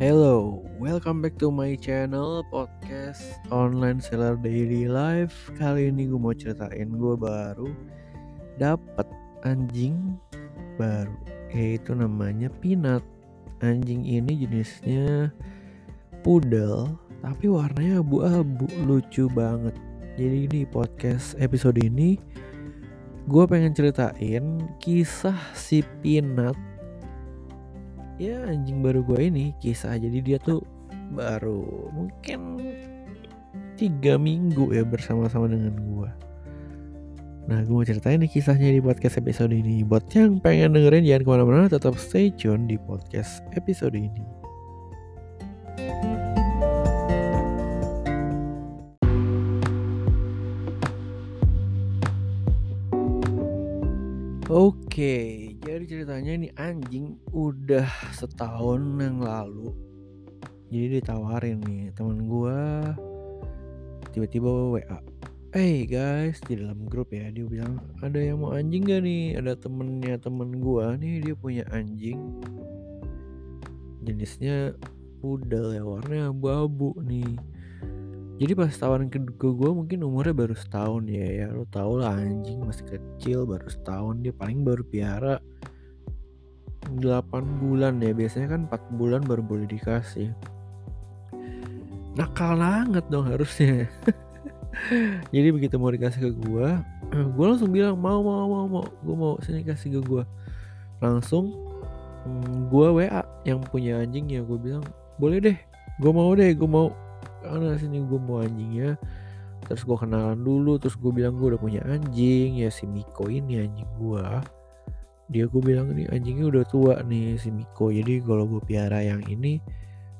Hello, welcome back to my channel podcast online seller daily life. Kali ini gue mau ceritain gue baru dapat anjing baru, yaitu namanya Peanut. Anjing ini jenisnya poodle, tapi warnanya abu-abu, lucu banget. Jadi di podcast episode ini gue pengen ceritain kisah si Peanut ya anjing baru gue ini kisah. Jadi dia tuh baru mungkin tiga minggu ya bersama-sama dengan gue nah gue mau ceritain nih kisahnya di podcast episode ini. Buat yang pengen dengerin jangan ke mana-mana tetap stay tune di podcast episode ini. Oke, jadi ceritanya ini anjing udah setahun yang lalu. Jadi ditawarin nih teman gua tiba-tiba WA. Hey guys, di dalam grup ya dia bilang ada yang mau anjing gak nih? Ada temennya temen gua nih dia punya anjing. Jenisnya poodle ya warnanya abu-abu nih jadi pas tawaran ke, ke gue mungkin umurnya baru setahun ya ya lo tau lah anjing masih kecil baru setahun dia paling baru piara 8 bulan ya biasanya kan 4 bulan baru boleh dikasih. Nakal banget dong harusnya. Jadi begitu mau dikasih ke gue gue langsung bilang mau mau mau mau. Gue mau sini kasih ke gue langsung hmm, gue WA yang punya anjing ya gue bilang boleh deh gue mau deh gue mau. Karena sini gue mau anjingnya terus gue kenalan dulu terus gue bilang gue udah punya anjing ya si Miko ini anjing gue dia gue bilang nih anjingnya udah tua nih si Miko. Jadi kalau gue piara yang ini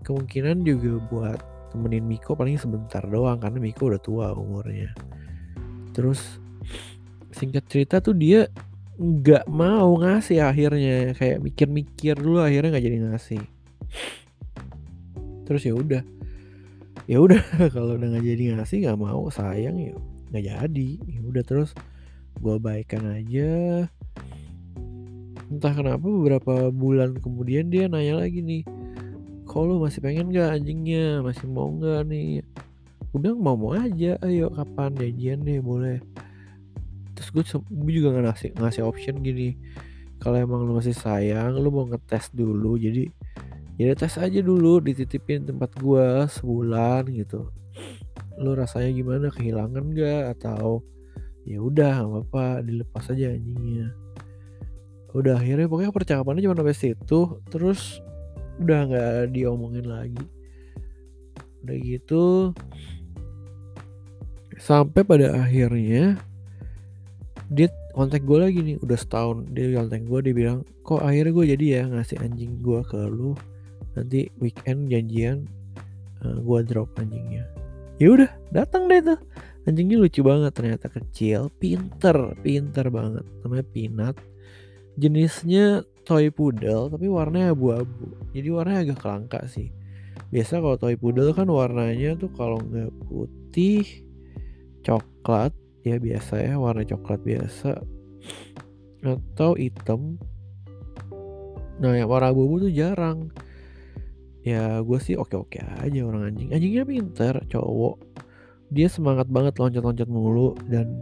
kemungkinan juga buat temenin Miko paling sebentar doang karena Miko udah tua umurnya. Terus singkat cerita tuh dia nggak mau ngasih akhirnya. Kayak mikir-mikir dulu akhirnya nggak jadi ngasih. Terus ya udah. Ya udah kalau udah nggak jadi ngasih nggak mau sayang ya nggak jadi. Ya udah terus gue baikan aja entah kenapa beberapa bulan kemudian dia nanya lagi nih kalau masih pengen gak anjingnya? Masih mau nggak nih? Gue bilang mau mau aja. Ayo kapan? Janjian deh boleh. Terus gue, gue juga nggak ngasih ngasih option gini. Kalau emang lu masih sayang lu mau ngetes dulu. Jadi ya tes aja dulu dititipin tempat gua sebulan gitu. Lo rasanya gimana? Kehilangan gak atau ya udah nggak apa-apa. Dilepas aja anjingnya udah akhirnya pokoknya percakapannya cuma sampai situ terus udah nggak diomongin lagi. Udah gitu sampai pada akhirnya dia kontak gue lagi nih udah setahun dia kontak gue dia bilang kok akhirnya gue jadi ya ngasih anjing gue ke lu? Nanti weekend janjian uh, gua drop anjingnya. Ya udah datang deh tuh. Anjingnya lucu banget ternyata kecil pinter pinter banget namanya Peanut jenisnya toy poodle tapi warnanya abu-abu. Jadi warnanya agak kelangka sih. Biasa kalau toy poodle kan warnanya tuh kalau nggak putih coklat ya biasa ya warna coklat biasa atau hitam. Nah yang warna abu-abu tuh jarang. Ya gue sih oke oke aja orang anjing. Anjingnya pinter cowok. Dia semangat banget loncat-loncat mulu dan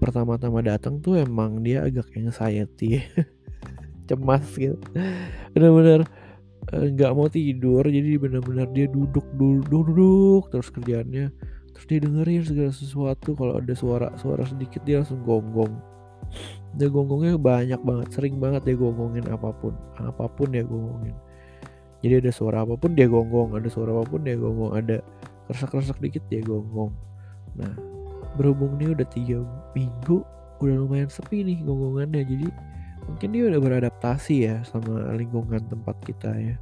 pertama-tama datang tuh emang dia agak anxiety cemas gitu. Bener-bener nggak -bener, mau tidur jadi bener-bener dia duduk duduk duduk terus kerjaannya terus dia dengerin segala sesuatu. Kalau ada suara suara sedikit dia langsung gonggong. Dia gonggongnya banyak banget sering banget dia gonggongin apa pun apa pun dia gonggongin. Jadi ada suara apa pun dia gonggong ada suara apa pun dia gonggong ada kerasa-kerasa dikit dia gonggong. Nah berhubung dia udah tiga minggu udah lumayan sepi nih gonggongannya. Jadi mungkin dia udah beradaptasi ya sama lingkungan tempat kita ya.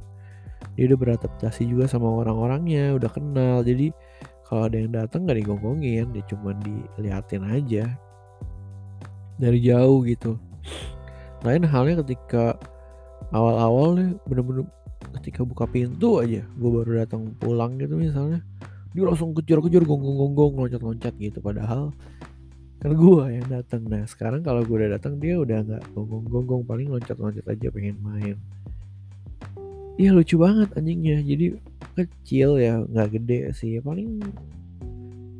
Dia udah beradaptasi juga sama orang-orangnya udah kenal. Jadi kalau ada yang datang gak digonggongin dia cuma diliatin aja. Dari jauh gitu. Lain halnya ketika awal-awal nih bener-bener ketika buka pintu aja gue baru datang pulang gitu misalnya dia langsung kejar-kejar gonggong-gonggong loncat-loncat gitu. Padahal kan gue yang datang. Nah sekarang kalau gue udah datang dia udah nggak gonggong-gonggong. Paling loncat-loncat aja pengen main. Iya lucu banget anjingnya. Jadi kecil ya nggak gede sih. Paling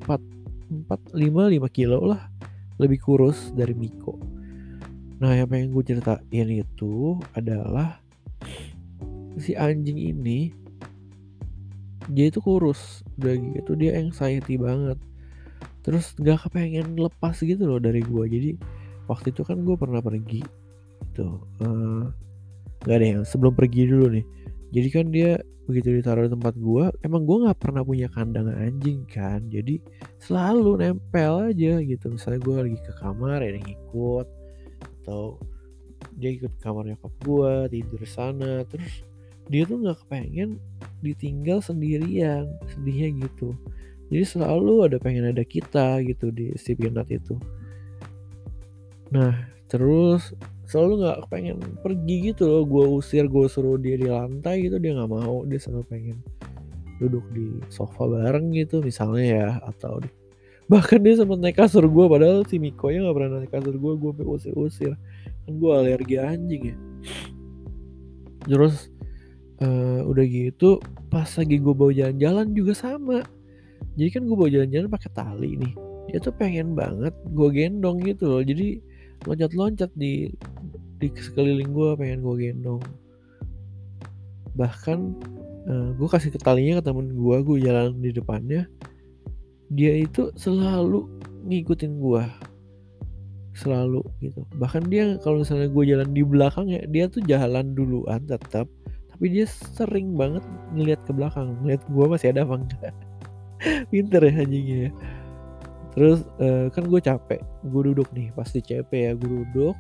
4 4 5 5 kilo lah. Lebih kurus dari Miko. Nah yang pengen gue ceritain itu adalah si anjing ini dia itu kurus udah gitu dia anxiety banget. Terus gak kepengen lepas gitu loh dari gue jadi waktu itu kan gue pernah pergi gitu. Uh, ada yang sebelum pergi dulu nih. Jadi kan dia begitu ditaruh di tempat gue emang gue nggak pernah punya kandang anjing kan. Jadi selalu nempel aja gitu. Misalnya gue lagi ke kamar ada yang ikut atau dia ikut kamar nyokap gue tidur sana. Terus dia tuh nggak kepengen ditinggal sendirian sedihnya gitu. Jadi selalu ada pengen ada kita gitu di si Pinat itu. Nah terus selalu nggak pengen pergi gitu loh. Gue usir gue suruh dia di lantai gitu dia nggak mau. Dia selalu pengen duduk di sofa bareng gitu misalnya ya atau di bahkan dia sempat naik kasur gue padahal si Miko nya nggak pernah naik kasur gue gue usir-usir. Kan gue alergi anjing ya. Terus uh, udah gitu pas lagi gue bawa jalan-jalan juga sama. Jadi kan gue bawa jalan-jalan pakai tali nih. Dia tuh pengen banget gue gendong gitu loh. Jadi loncat-loncat di di sekeliling gue pengen gue gendong. Bahkan uh, eh, gue kasih ke talinya ke temen gue gue jalan di depannya. Dia itu selalu ngikutin gue selalu gitu. Bahkan dia kalau misalnya gue jalan di belakang ya dia tuh jalan duluan tetap tapi dia sering banget ngeliat ke belakang ngeliat gue masih ada apa enggak. Pinter ya anjingnya ya. Terus uh, kan gue capek gue duduk nih pasti CP ya gue duduk.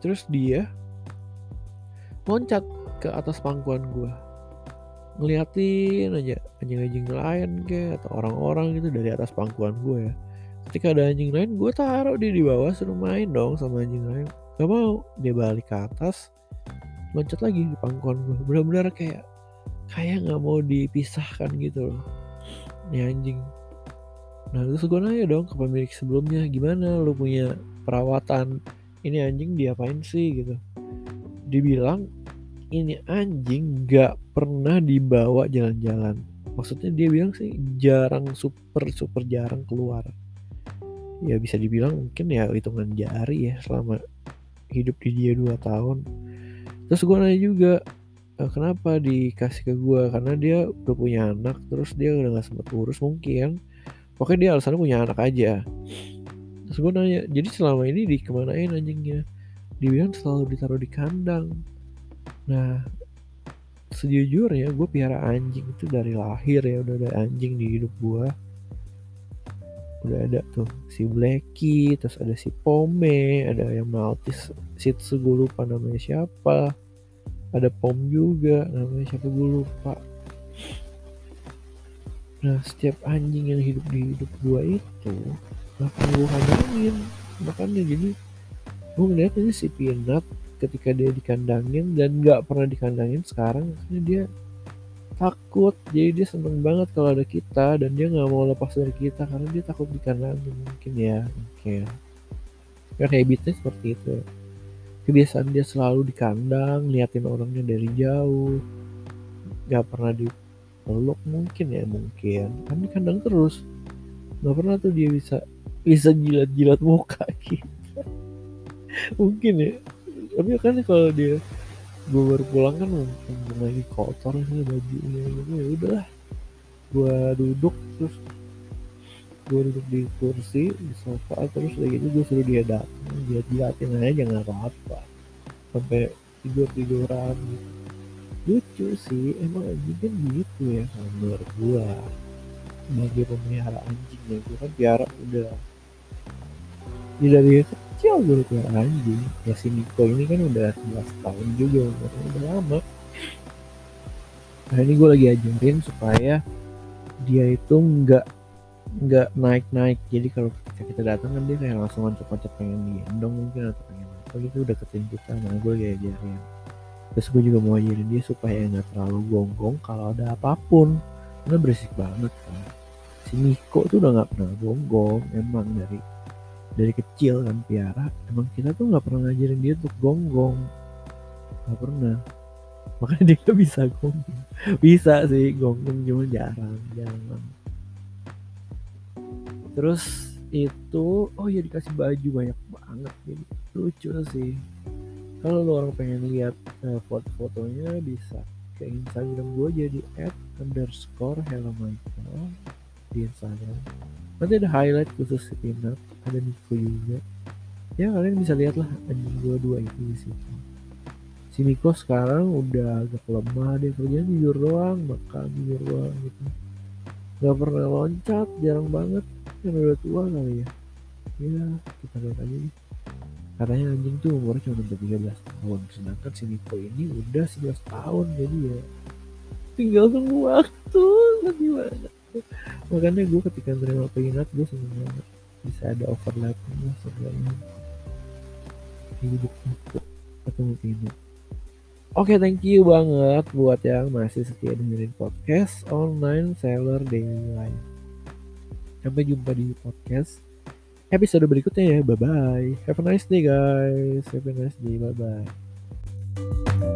Terus dia loncat ke atas pangkuan gue ngeliatin aja anjing-anjing lain kayak atau orang-orang gitu dari atas pangkuan gue ya. Ketika ada anjing lain gue taruh dia di bawah suruh main dong sama anjing lain. Gak mau dia balik ke atas loncat lagi di pangkuan gue benar-benar kayak kayak nggak mau dipisahkan gitu loh ini anjing Nah terus gue nanya dong ke pemilik sebelumnya gimana lu punya perawatan ini anjing diapain sih gitu. Dibilang ini anjing gak pernah dibawa jalan-jalan. Maksudnya dia bilang sih jarang super super jarang keluar. Ya bisa dibilang mungkin ya hitungan jari ya selama hidup di dia 2 tahun. Terus gue nanya juga e, kenapa dikasih ke gue karena dia udah punya anak terus dia udah gak sempet urus mungkin. Pokoknya dia alasannya punya anak aja. Terus gue nanya jadi selama ini dikemanain anjingnya? Dibilang selalu ditaruh di kandang. Nah sejujurnya gue piara anjing itu dari lahir ya udah ada anjing di hidup gue udah ada tuh si Blacky terus ada si Pome ada yang Maltese Shih Tzu gue lupa namanya siapa. Ada Pom juga namanya siapa gue lupa. Nah setiap anjing yang hidup di hidup gua itu gak perlu kandangin makanya jadi gue ngeliat ini si Peanut ketika dia dikandangin dan nggak pernah dikandangin sekarang karena dia takut. Jadi dia seneng banget kalau ada kita dan dia nggak mau lepas dari kita karena dia takut dikandangin mungkin ya mungkin ya habitnya seperti itu. Kebiasaan dia selalu di kandang liatin orangnya dari jauh. Nggak pernah di peluk mungkin ya mungkin. Kan di kandang terus. Nggak pernah tuh dia bisa bisa jilat-jilat muka gitu. Mungkin ya. Tapi kan kalau dia gue baru pulang kan mungkin lagi kotor sih bajunya gitu ya udahlah. Gue duduk terus gue duduk di kursi di sofa terus udah gitu gue suruh dia datang dia jilatin aja jangan apa-apa. Sampai tidur tiduran gitu lucu sih emang anjing kan gitu ya menurut gua. Sebagai pemelihara anjing ya gua kan piara udah. Ya dari kecil gue piara anjing. Ya si Niko ini kan udah 11 tahun juga udah lama. Nah ini gue lagi ajarin supaya dia itu nggak nggak naik naik jadi kalau kita, kita datang kan dia kayak langsung loncat-loncat pengen digendong mungkin atau pengen apa gitu udah kita. Nah gue lagi ajarin. Terus gue juga mau ajarin dia supaya nggak terlalu gonggong kalau ada apa pun. Karena berisik banget kan. Si Niko tuh udah nggak pernah gonggong emang dari dari kecil kan piara emang kita tuh nggak pernah ngajarin dia untuk gonggong. Nggak pernah. Makanya dia gak bisa gonggong. Bisa sih gonggong cuma jarang jarang. Terus itu oh ya dikasih baju banyak banget. Jadi lucu sih. Kalau lo orang pengen lihat uh, foto-fotonya bisa ke Instagram gue jadi at underscore hello Michael di Instagram nanti ada highlight khusus si Pinat ada Nico juga. Ya kalian bisa lihat lah anjing gue dua itu di situ. Si Miko sekarang udah agak lemah dia kerjanya tidur doang makan tidur doang gitu. Gak pernah loncat jarang banget. Kan udah tua kali ya. Ya kita lihat aja nih katanya anjing tuh umurnya cuma sampai 13 tahun. Sedangkan si Niko ini udah 11 tahun jadi ya tinggal tunggu waktu. Gimana makanya gue ketika terima peringkat gue seneng banget bisa ada overlapping lah sebenarnya hidup itu ketemu Pino Oke, okay, thank you banget buat yang masih setia dengerin podcast online seller daily life. Sampai jumpa di podcast episode berikutnya ya. Bye bye. Have a nice day guys. Have a nice day. Bye bye.